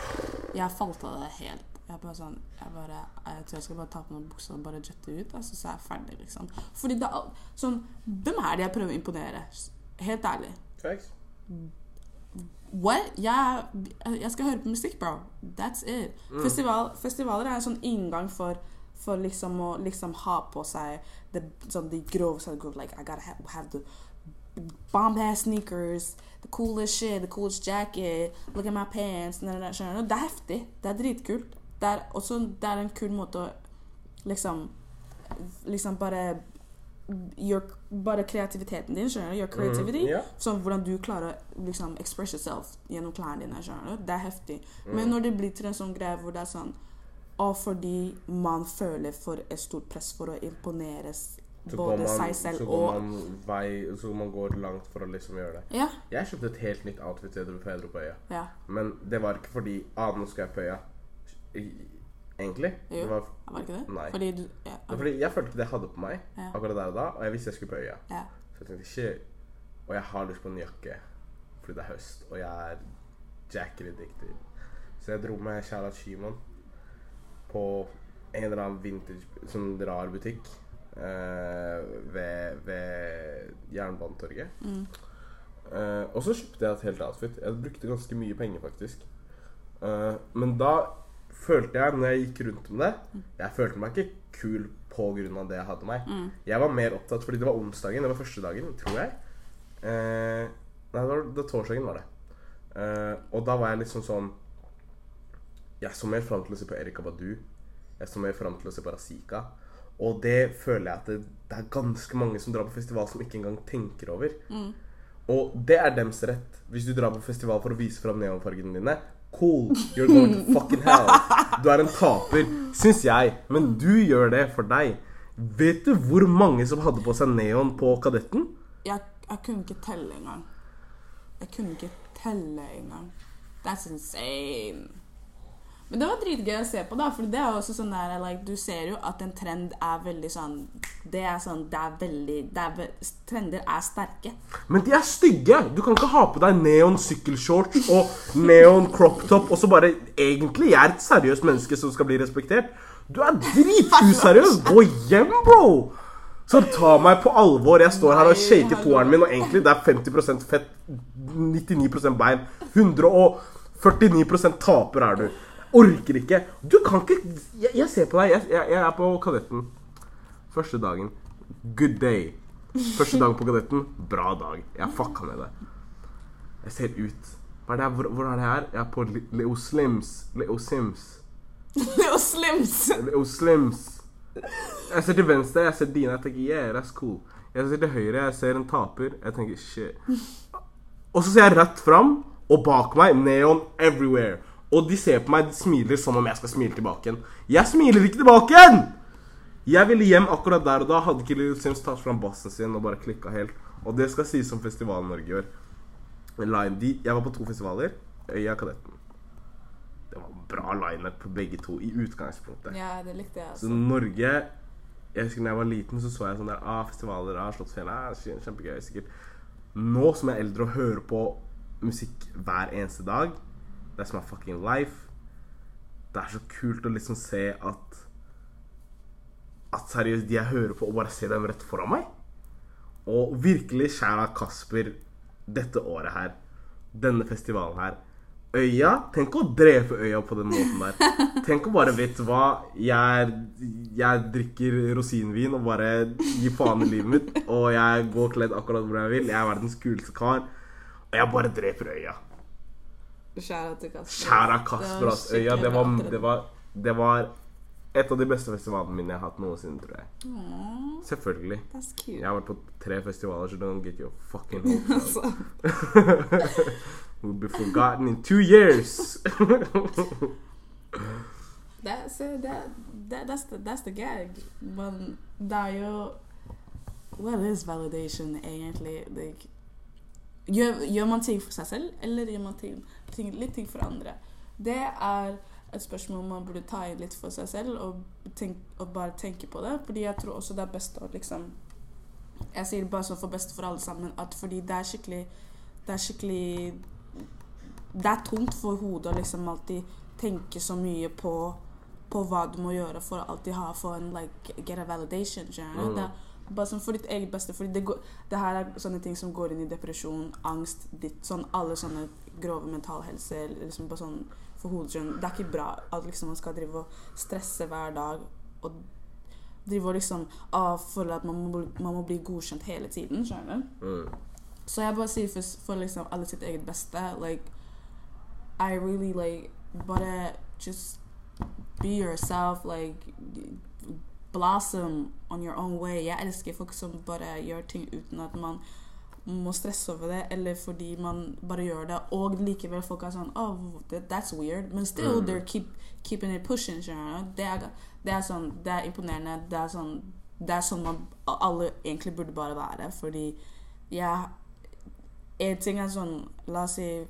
Jeg falt av det helt. Jeg bare sånn Jeg bare Jeg tror jeg skal bare ta på noen bukser og bare jette ut. Altså, så er jeg ferdig, liksom. Fordi det er sånn Hvem er det jeg prøver å imponere? Helt ærlig. What? Jeg, jeg skal høre på musikk, bro. That's it. Festival, festivaler er en sånn inngang for, for liksom å liksom ha på seg det, sånn de grove sånn, like, I gotta have, have the bomb ass sneakers, the coolest shit, the coolest jacket, look at my pants? Det er heftig. Det er dritkult. Det er også det er en kul måte å liksom Liksom bare Gjør bare kreativiteten din, skjønner du? Your creativity. ja. Sånn hvordan du klarer å liksom express yourself gjennom klærne dine. skjønner du? Det er heftig. Mm. Men når det blir til en sånn greie hvor det er sånn Og fordi man føler for et stort press for å imponere Så både man, seg selv så går og man vei Så man går langt for å liksom gjøre det. Yeah. Jeg kjøpte et helt nytt outfit til Pedro på øya. Yeah. Men det var ikke fordi ah, nå skal jeg på øya. Egentlig. Jo. Det var, Var det ikke det? Nei. Fordi du ja. det fordi jeg følte ikke det jeg hadde på meg Ja. akkurat der og da, og jeg visste jeg skulle på øya. ja. Så jeg tenkte shit. Og jeg har lyst på en jakke fordi det er høst, og jeg er jacket addicted. Så jeg dro med Charlotte Shimon på en eller annen vintage, sånn rar butikk eh, ved, ved Jernbanetorget. Mm. Eh, og så kjøpte jeg et helt outfit. Jeg brukte ganske mye penger, faktisk. Uh, men da følte jeg, når jeg gikk rundt med det Jeg følte meg ikke kul av det jeg hadde meg. Mm. Jeg var mer opptatt fordi det var onsdagen. Det var første dagen, tror jeg. Eh, nei, det var, det torsdagen var det. Eh, og da var jeg liksom sånn Jeg så mer fram til å se på Erika Badu. Jeg så mer fram til å se på Razika. Og det føler jeg at det, det er ganske mange som drar på festival som ikke engang tenker over. Og det er dems rett. Hvis du drar på festival for å vise fram neonfargene dine, cool. You're going to fucking hell. Du er en taper, syns jeg. Men du gjør det for deg. Vet du hvor mange som hadde på seg neon på Kadetten? Jeg, jeg kunne ikke telle engang. Jeg kunne ikke telle engang. That's insane. Men det var dritgøy å se på, da. For det er også sånn der like, Du ser jo at en trend er veldig sånn Det er sånn Det er veldig det er, Trender er sterke. Men de er stygge! Du kan ikke ha på deg neon sykkelshorts og neon crop top og så bare Egentlig, jeg er et seriøst menneske som skal bli respektert. Du er drituseriøs! Gå hjem, bro! Så ta meg på alvor. Jeg står her og shaker toeren min, og egentlig det er 50% fett, 99% bein. 149% taper er du. Orker ikke. Du kan ikke Jeg, jeg ser på deg. Jeg, jeg, jeg er på Kadetten. Første dagen. Good day. Første dagen på Kadetten. Bra dag. Jeg fucka med det. Jeg ser ut. Hva er det? Hvor, hvor er det her? Jeg er på Leo Slims. Leo Sims. Leo slims! Leo Slims. Jeg ser til venstre, jeg ser Dina. Jeg tenker yeah, that's cool. Jeg ser til høyre, jeg ser en taper. Jeg tenker shit. Og så ser jeg rett fram, og bak meg neon everywhere. Og de ser på meg, de smiler som om jeg skal smile tilbake igjen. Jeg smiler ikke tilbake igjen! Jeg ville hjem akkurat der og da. Hadde ikke Little Sims tatt fram bassen sin og bare klikka helt. Og det skal sies om festivalen Norge gjør. Line, D. jeg var på to festivaler. Øya Kadetten. Det var bra lineup på begge to i utgangspunktet. Ja, det likte jeg. Så Altså. Norge Jeg husker da jeg var liten, så så jeg sånn der ah, Festivaler, ah, Slottsfjell, ah, kjempe- kjempegøy, sikkert. Nå som jeg er eldre og hører på musikk hver eneste dag That's my fucking life. Det er så kult å liksom se at At seriøst, de jeg hører på, og bare ser dem rett foran meg. Og virkelig skjæra Kasper dette året her. Denne festivalen her. Øya Tenk å drepe øya på den måten der. Tenk å bare, vet hva Jeg, jeg drikker rosinvin og bare gir faen i livet mitt. Og jeg går kledd akkurat hvor jeg vil. Jeg er verdens kuleste kar. Og jeg bare dreper øya. Skjæra til Kasper. Kjære Kasper, ass. Øya, det var, det, var, det var et av de beste festivalene mine jeg har hatt noensinne, tror jeg. Aww, Selvfølgelig. Jeg har vært på tre festivaler, så don't get your fucking hopes up. We'll be forgotten in two years. that's, it, that, that, that's, the, that's the gag. Men det er jo What is validation, egentlig? Like, gjør, gjør man ting for seg selv, eller gjør man ting, ting, litt ting for andre? Det er et spørsmål man burde ta inn litt for seg selv og, tenk, og bare tenke på det. Fordi jeg tror også det er best å liksom Jeg sier bare sånn for beste for alle sammen at fordi det er skikkelig Det er skikkelig Det er tungt for hodet å liksom alltid tenke så mye på på hva du må gjøre for å alltid ha for en like, get a validation. Mm. Det bare sånn for ditt eget beste. For det, går, det her er sånne ting som går inn i depresjon, angst, ditt, sånn alle sånne grove mental helse. liksom bare sånn for hodeskjønn. Det er ikke bra at liksom man skal drive og stresse hver dag og drive og liksom ah, at man må, man må bli godkjent hele tiden. skjønner du? Mm. Så jeg bare sier for, for liksom alle sitt eget beste like I really like bare just be yourself like blossom on your own way. Jeg elsker folk som bare gjør ting uten at man må stresse over det eller fordi man bare gjør det og likevel folk er sånn oh that, that's weird. Men still Mm. they're keep, keeping it pushing det er, det er sånn det er imponerende. Det er sånn det er sånn man alle egentlig burde bare være fordi jeg en ting er sånn La oss si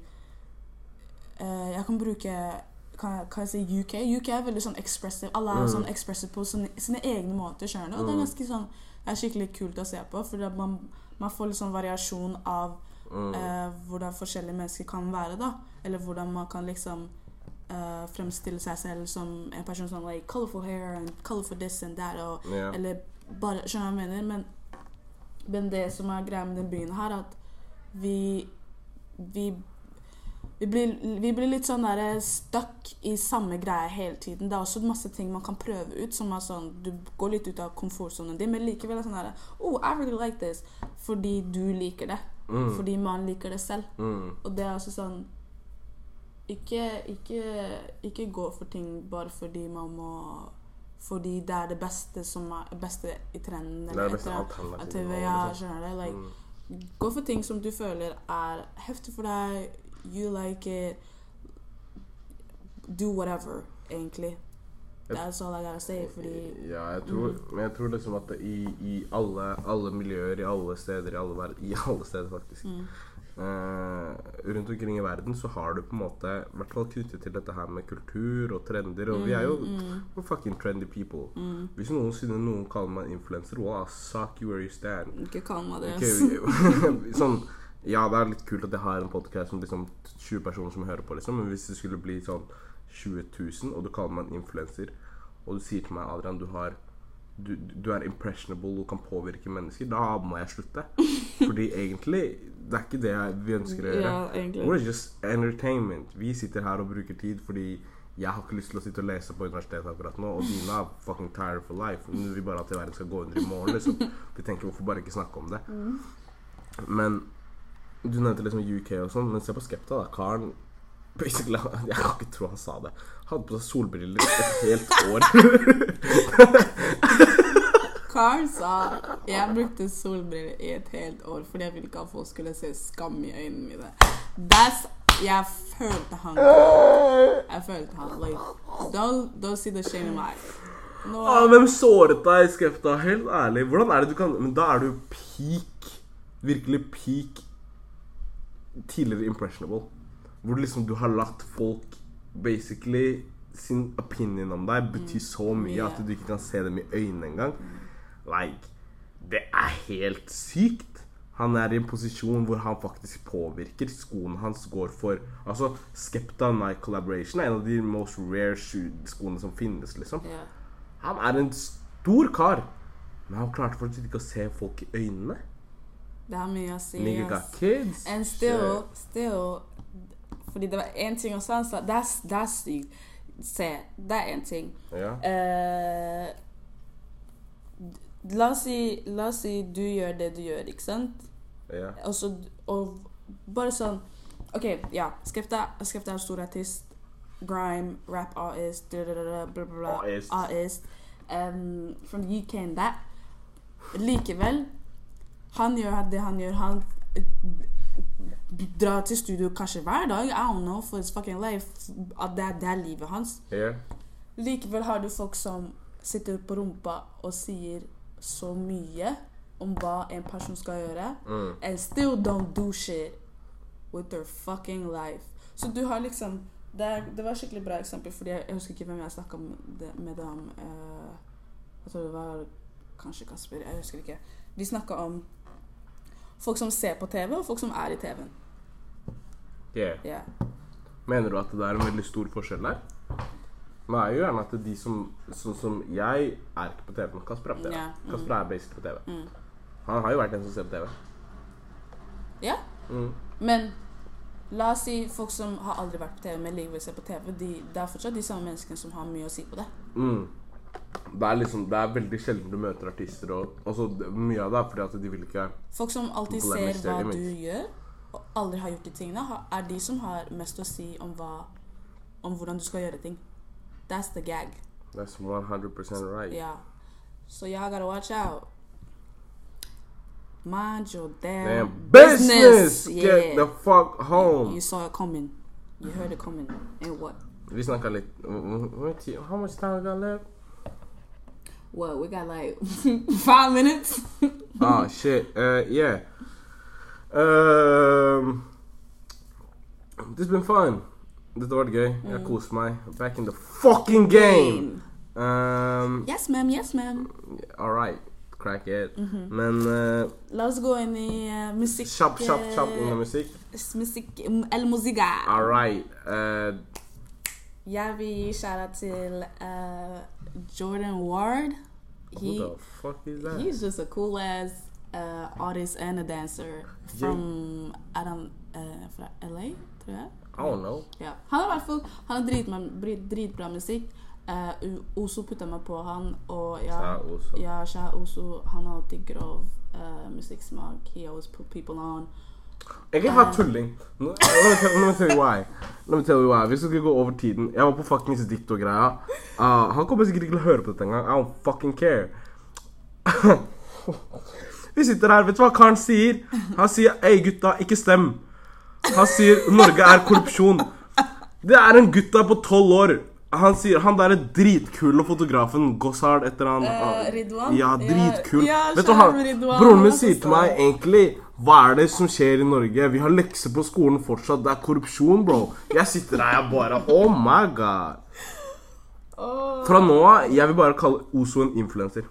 uh, Jeg kan bruke jeg, kan jeg si UK? UK er veldig sånn expressive. Alle er Mm. sånn expressive på sine, sine egne måter. skjønner? Og det er Mm. ganske sånn Det er skikkelig kult å se på, for man, man får litt sånn variasjon av Mm. eh, hvordan forskjellige mennesker kan være. da Eller hvordan man kan liksom eh, fremstille seg selv som en person som like colorful hair and colorful this and that. Og, yeah. eller bare Skjønner du hva jeg mener? Men, men det som er greia med den byen her, at vi Vi, vi, blir, vi blir litt sånn der stuck i samme greie hele tiden. Det er også masse ting man kan prøve ut som er sånn Du går litt ut av komfortsonen din, men likevel er sånn der Oh, I really like this. Fordi du liker det. Mm. Fordi man liker det selv. Mm. Og det er også sånn ikke, ikke, ikke gå for ting bare fordi man må Fordi det er det beste som er beste i trenden. Det er det beste alternativet. at- Ja, skjønner du? Like, Mm. Gå for ting som du føler er heftig for deg. You like it. Do whatever, egentlig. That's all I gotta say. Fordi Ja, jeg tror, men jeg tror liksom at i, i alle, alle miljøer, i alle steder, i alle, verden, i alle steder faktisk mm, eh, Rundt omkring i verden så har du på en måte I hvert fall knyttet til dette her med kultur og trender. Og vi er jo mm, fucking trendy people. mm. Hvis noensinne noen kaller meg influenser, well, suck you where you stand. Ikke kall meg det. Okay, sånn Ja, det er litt kult at jeg har en podcast med liksom 20 personer som hører på, liksom. Men hvis det skulle bli sånn 20 000, og du kaller meg en influenser, og du sier til meg, Adrian, du har du, du er impressionable og kan påvirke mennesker, da må jeg slutte. Fordi egentlig Det er ikke det vi ønsker å gjøre. Yeah. We're just entertainment. Vi sitter her og bruker tid fordi jeg har ikke lyst til å sitte og lese på universitetet akkurat nå, og Dina er fucking tired for life. Hun vil bare at verden skal gå under i morgen, liksom. Vi tenker hvorfor bare ikke snakke om det. Men du nevnte liksom UK og sånn, men se på Skepta, da. Karen Basically, Jeg kan ikke tro han sa det. Hadde på seg solbriller et helt år. Carl sa jeg brukte solbriller i et helt år fordi jeg ville ikke at folk skulle se skam i øynene mine. That's, jeg følte han. Jeg følte han. Like, don't, don't see the shame in my. Nå, Ah, hvem såret deg, Skepta? Helt ærlig. Hvordan er det du kan Men da er du peak. Virkelig peak tidligere impressionable. Hvor liksom du har latt folk basically sin opinion om deg bety så mye yeah. at du ikke kan se dem i øynene engang. Like Det er helt sykt. Han er i en posisjon hvor han faktisk påvirker. Skoene hans går for Altså, Skepta Nike Collaboration er en av de most rare skoene som finnes, liksom. Yeah. Han er en stor kar. Men han klarte fortsatt ikke å se folk i øynene. Det har mye å si. Nigga got kids. And still, still Fordi det var én ting også han sa Det er, det er sykt. Se, det er én ting. Ja. Uh, la, oss si, la oss si du gjør det du gjør, ikke sant? ja. Og, så, og bare sånn OK, ja. Skepta, Skepta er stor artist. Grime, rap artist, bla, bla, bla, Artist. artist. Um, from the UK and that. Likevel, han gjør det han gjør. Han eh, drar til studio kanskje hver dag. I don't know, for his fucking life. At det, det er livet hans. Yeah. Likevel har du folk som sitter på rumpa og sier så mye om hva en person skal gjøre, Mm. and still don't do shit with their fucking life. Så du har liksom Det, er, det var et skikkelig bra eksempel, fordi jeg, jeg husker ikke hvem jeg snakka med dem uh, Jeg tror det var kanskje Kasper. Jeg husker ikke. Vi snakka om folk som ser på TV, og folk som er i TV-en. Yeah. yeah. Mener du at det er en veldig stor forskjell der? Men det er jo gjerne at de som Sånn som jeg er ikke på TV, men Kasper er på TV. Yeah. mm. Kasper er basically på TV. Mm. Han har jo vært den som ser på TV. ja. Mm. Men la oss si folk som har aldri vært på TV, men likevel ser på TV. De, det er fortsatt de samme menneskene som har mye å si på det. Mm. Det er liksom Det er veldig sjelden du møter artister, og altså, mye av det er fordi at de vil ikke Folk som alltid ser hva du gjør, og aldri har gjort de tingene, er de som har mest å si om, hva, om hvordan du skal gjøre ting. That's the gag. That's 100% right. Yeah. So y'all gotta watch out. Mind your damn, Damn business! Yeah. Get the fuck home! You saw it coming. You heard it coming. And what? Vi snakka litt How much time we got left? What? We got like five minutes. oh shit. Uh, yeah. Um, this has been fun. Dette var gøy. Jeg Mm. cool smile. Back in the fucking game! Um, Yes, ma'am. Yes, ma'am. all right. Crack it. Mm-hmm. Men uh, La oss gå inn i uh, musikk... kjapp, kjapp, kjapp under musikk. s- Musikk... El musica. All right. Uh, Jeg vil gi til uh, Jordan Ward. who He, the fuck is that? he's just a cool ass uh, artist and a dancer from Adam uh, fra LA, tror jeg. I don't know. Ja. Han har i hvert fall Han har dritbra, drit- dritbra musikk. Uh, Oso putta meg på han, og ja, Shah Oso. ja Oso han har alltid grov uh, musikksmak. He always put people on. Jeg er bare tulling. Let me tell- you why. Let me tell you why. Hvis du skulle gå over tiden Jeg var på fuckings og greia, Uh, han kommer sikkert ikke til å høre på dette engang. I don't fucking care. Vi sitter her, vet du hva karen sier? Han sier 'Ei, gutta, ikke stem'. Han sier 'Norge er korrupsjon'. Det er en gutta på tolv år. Han sier han der er dritkule fotografen Gossard etter han Eh, Ridwan? Ja, dritkul. Ja, Vet du, han, Ridwan, broren min er sier til meg egentlig Hva er det som skjer i Norge? Vi har lekser på skolen fortsatt. Det er korrupsjon, bro. Jeg sitter der jeg bare Oh my god. Fra nå av jeg vil bare kalle Ozo en influenser.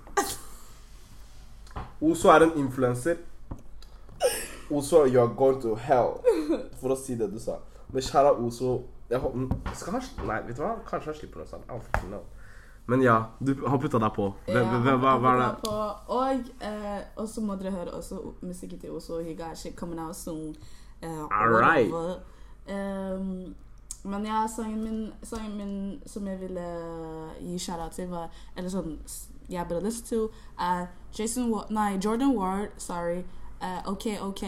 Ozo er en influenser. Ozo, you are going to hell. For å si det du sa. Men kjære Ozo han, Nei, vet du hva? Kanskje han slipper noe sånt. Men ja, du, han putta deg på. Hvem, Ja, hvem, hva, hva er det? På, og eh, så må dere høre også musikken til Oso. Shit coming out soon. Uh, Alright. Um, men ja, sangen min, sangen min som jeg ville gi shout-out til, var Eller sånn jeg bare lyst til, er Jason Wa Nei, Jordan Ward, sorry. Eh, OK, OK,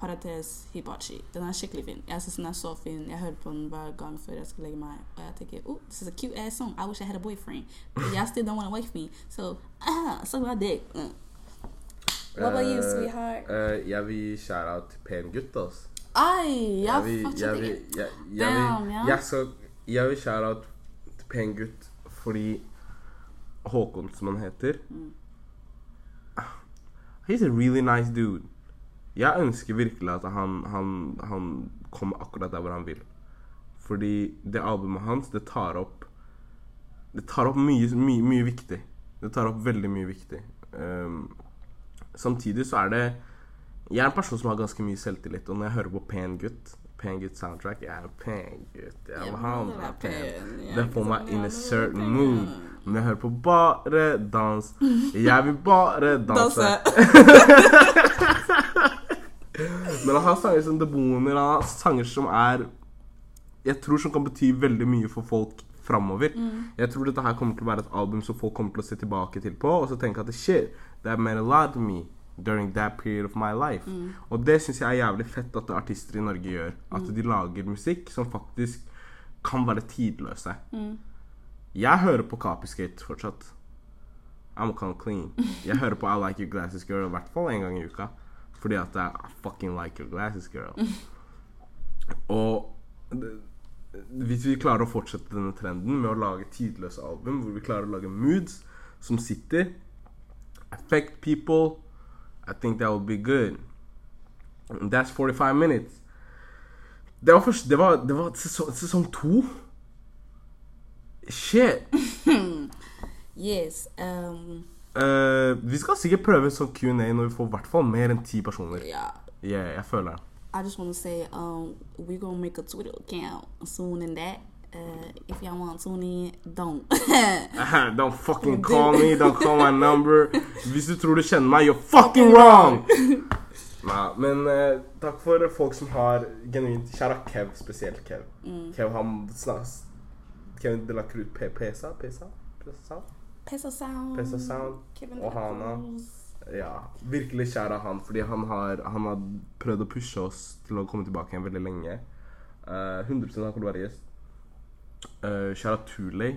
parates Hibachi. Den er skikkelig fin. Jeg syns den er så fin. Jeg hører på den hver gang før jeg skal legge meg. Og jeg tenker oh, this is a cute ass song. I wish I had a boyfriend. But y'all still don't want to wake me. So, ah, suck my dick. Uh. What about you, Eh, sweetheart? Uh, jeg vil shout-out til pen gutt, ass. Ai, jeg Jeg vil, fortsatt jeg ikke jeg, jeg Damn, ja. jeg skal, jeg vil shout-out til pen gutt fordi Håkon, som han heter He's a really nice dude. Jeg ønsker virkelig at han, han, han kommer akkurat der hvor han vil. Fordi det albumet hans, det tar opp Det tar opp mye, mye, mye viktig. Det tar opp veldig mye viktig. Um, samtidig så er det Jeg er en person som har ganske mye selvtillit, og når jeg hører på Pen Gutt Pen Gutt soundtrack Jeg er en pen gutt. Jeg vil ha det meg pen. Det får meg in a er certain mood. Men jeg hører på bare dans. Jeg vil bare danse. Danse. Men han har sanger som Demoner, han har sanger som er Jeg tror som kan bety veldig mye for folk framover. Jeg tror dette her kommer til å være et album som folk kommer til å se tilbake til på, og så tenke at shit, that meant a lot to me during that period of my life. Og det syns jeg er jævlig fett at artister i Norge gjør. At de lager musikk som faktisk kan være tidløse. Jeg hører på Copyskate fortsatt. I'm kind of clean. Jeg hører på I Like Your Glasses Girl i hvert fall en gang i uka. Fordi at jeg fucking like your glasses, girl. Og hvis vi klarer å fortsette denne trenden med å lage tidløse album, hvor vi klarer å lage moods som sitter, affect people, I think that will be good. And that's 45 minutes. Det var først Det var, det var sesong, sesong to. Shit. Yes. Um, Eh, vi skal sikkert prøve sånn Q&A når vi får hvert fall mer enn ti personer. yeah. Yeah, jeg føler det. I just want to say, um, we're gonna make a Twitter account soon and that. Uh, if y'all want to tune in, don't. don't fucking call me, don't call my number. Hvis du tror du kjenner meg, you're fucking wrong! Nei, men uh, takk for folk som har genuint Kjære Kev, spesielt Kev. Kev han snakker Kevin de la Cruz PSA? Pesa? Pesa? Pesa? Peso Sound. Peso Sound Kevin og Hana. Ja, virkelig kjær av han, fordi han har, han har prøvd å pushe oss til å komme tilbake igjen veldig lenge. Uh, 100 han kommer til å være gjest. Uh, kjære Tuley.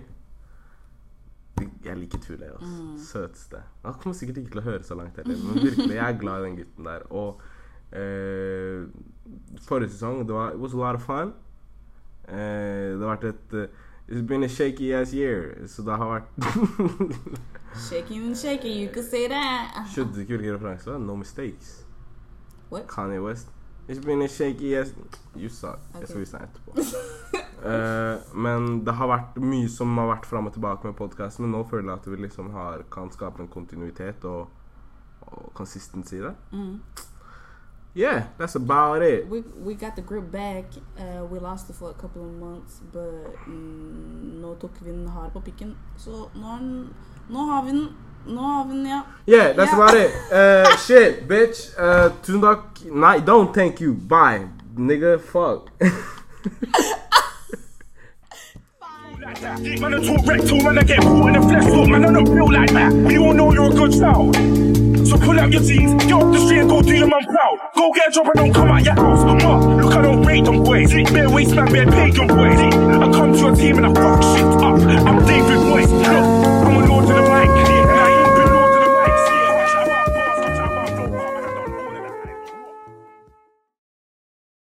Jeg liker Tuley, altså. Søteste. Han kommer sikkert ikke til å høre så langt heller, men virkelig, jeg er glad i den gutten der. Og uh, forrige sesong, det var It was a lot of fun. Uh, det har vært et eh, It's been a shaky ass year, så det har vært Shaky and shaky, you could say that. Skjønte ikke hvilken referanse. No mistakes. What? Kanye West. It's been a shaky ass You sa okay. Jeg skal vise deg etterpå. uh, men det har vært mye som har vært fram og tilbake med podkasten, men nå føler jeg at vi liksom har, kan skape en kontinuitet og, og consistency i det. Yeah, that's about it. We we got the grip back. Uh, we lost it for a couple of months, but mm, nå tok vi den hardt på pikken. Så nå, er den, nå har vi den. Nå har vi den, ja. Yeah, that's Ja. about it. Uh, shit, bitch. Uh, tusen takk. Nei, don't thank you. Bye. Nigga, fuck. like that. Man, I talk rectal, man, I get caught in the flesh talk, man, I don't feel like that. We all know you're a good child. So pull out your jeans, get up the street and go do your mum proud. Go get a job and don't come out your house. Ma, look, I don't rate them boys. Bare waste man, bare pagan boys. I come to your team and I fuck shit up. I'm David Moyes. Look,